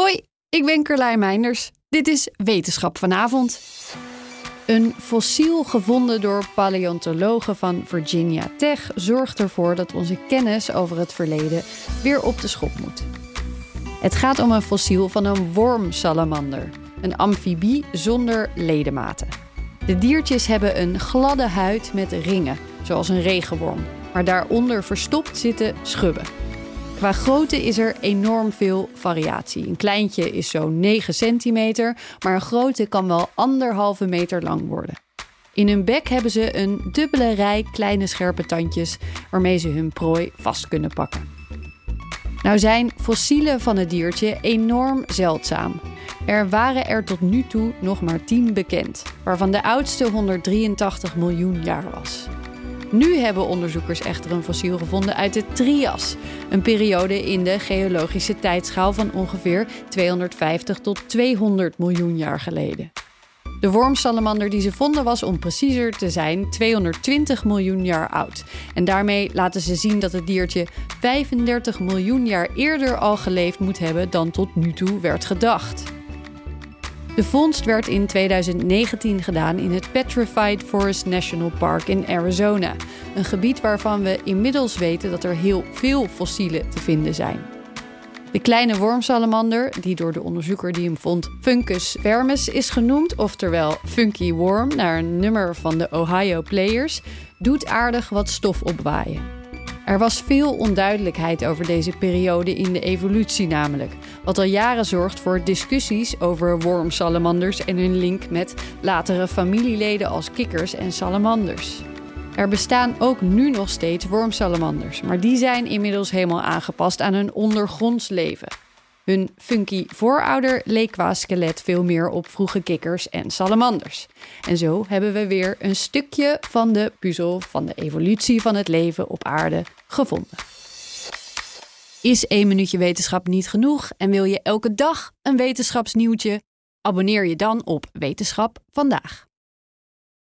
Hoi, ik ben Carlijn Meinders. Dit is Wetenschap vanavond. Een fossiel gevonden door paleontologen van Virginia Tech zorgt ervoor dat onze kennis over het verleden weer op de schop moet. Het gaat om een fossiel van een wormsalamander, een amfibie zonder ledematen. De diertjes hebben een gladde huid met ringen, zoals een regenworm, maar daaronder verstopt zitten schubben. Qua grootte is er enorm veel variatie. Een kleintje is zo'n 9 centimeter, maar een grote kan wel anderhalve meter lang worden. In hun bek hebben ze een dubbele rij kleine scherpe tandjes waarmee ze hun prooi vast kunnen pakken. Nou zijn fossielen van het diertje enorm zeldzaam. Er waren er tot nu toe nog maar 10 bekend, waarvan de oudste 183 miljoen jaar was. Nu hebben onderzoekers echter een fossiel gevonden uit de Trias, een periode in de geologische tijdschaal van ongeveer 250 tot 200 miljoen jaar geleden. De wormsalamander die ze vonden was, om preciezer te zijn, 220 miljoen jaar oud. En daarmee laten ze zien dat het diertje 35 miljoen jaar eerder al geleefd moet hebben dan tot nu toe werd gedacht. De vondst werd in 2019 gedaan in het Petrified Forest National Park in Arizona. Een gebied waarvan we inmiddels weten dat er heel veel fossielen te vinden zijn. De kleine wormsalamander, die door de onderzoeker die hem vond Funcus vermis is genoemd, oftewel Funky Worm, naar een nummer van de Ohio Players, doet aardig wat stof opwaaien. Er was veel onduidelijkheid over deze periode in de evolutie namelijk, wat al jaren zorgt voor discussies over wormsalamanders en hun link met latere familieleden als kikkers en salamanders. Er bestaan ook nu nog steeds wormsalamanders, maar die zijn inmiddels helemaal aangepast aan hun ondergronds leven. Hun funky voorouder leek qua skelet veel meer op vroege kikkers en salamanders. En zo hebben we weer een stukje van de puzzel van de evolutie van het leven op aarde gevonden. Is één minuutje wetenschap niet genoeg en wil je elke dag een wetenschapsnieuwtje? Abonneer je dan op Wetenschap vandaag.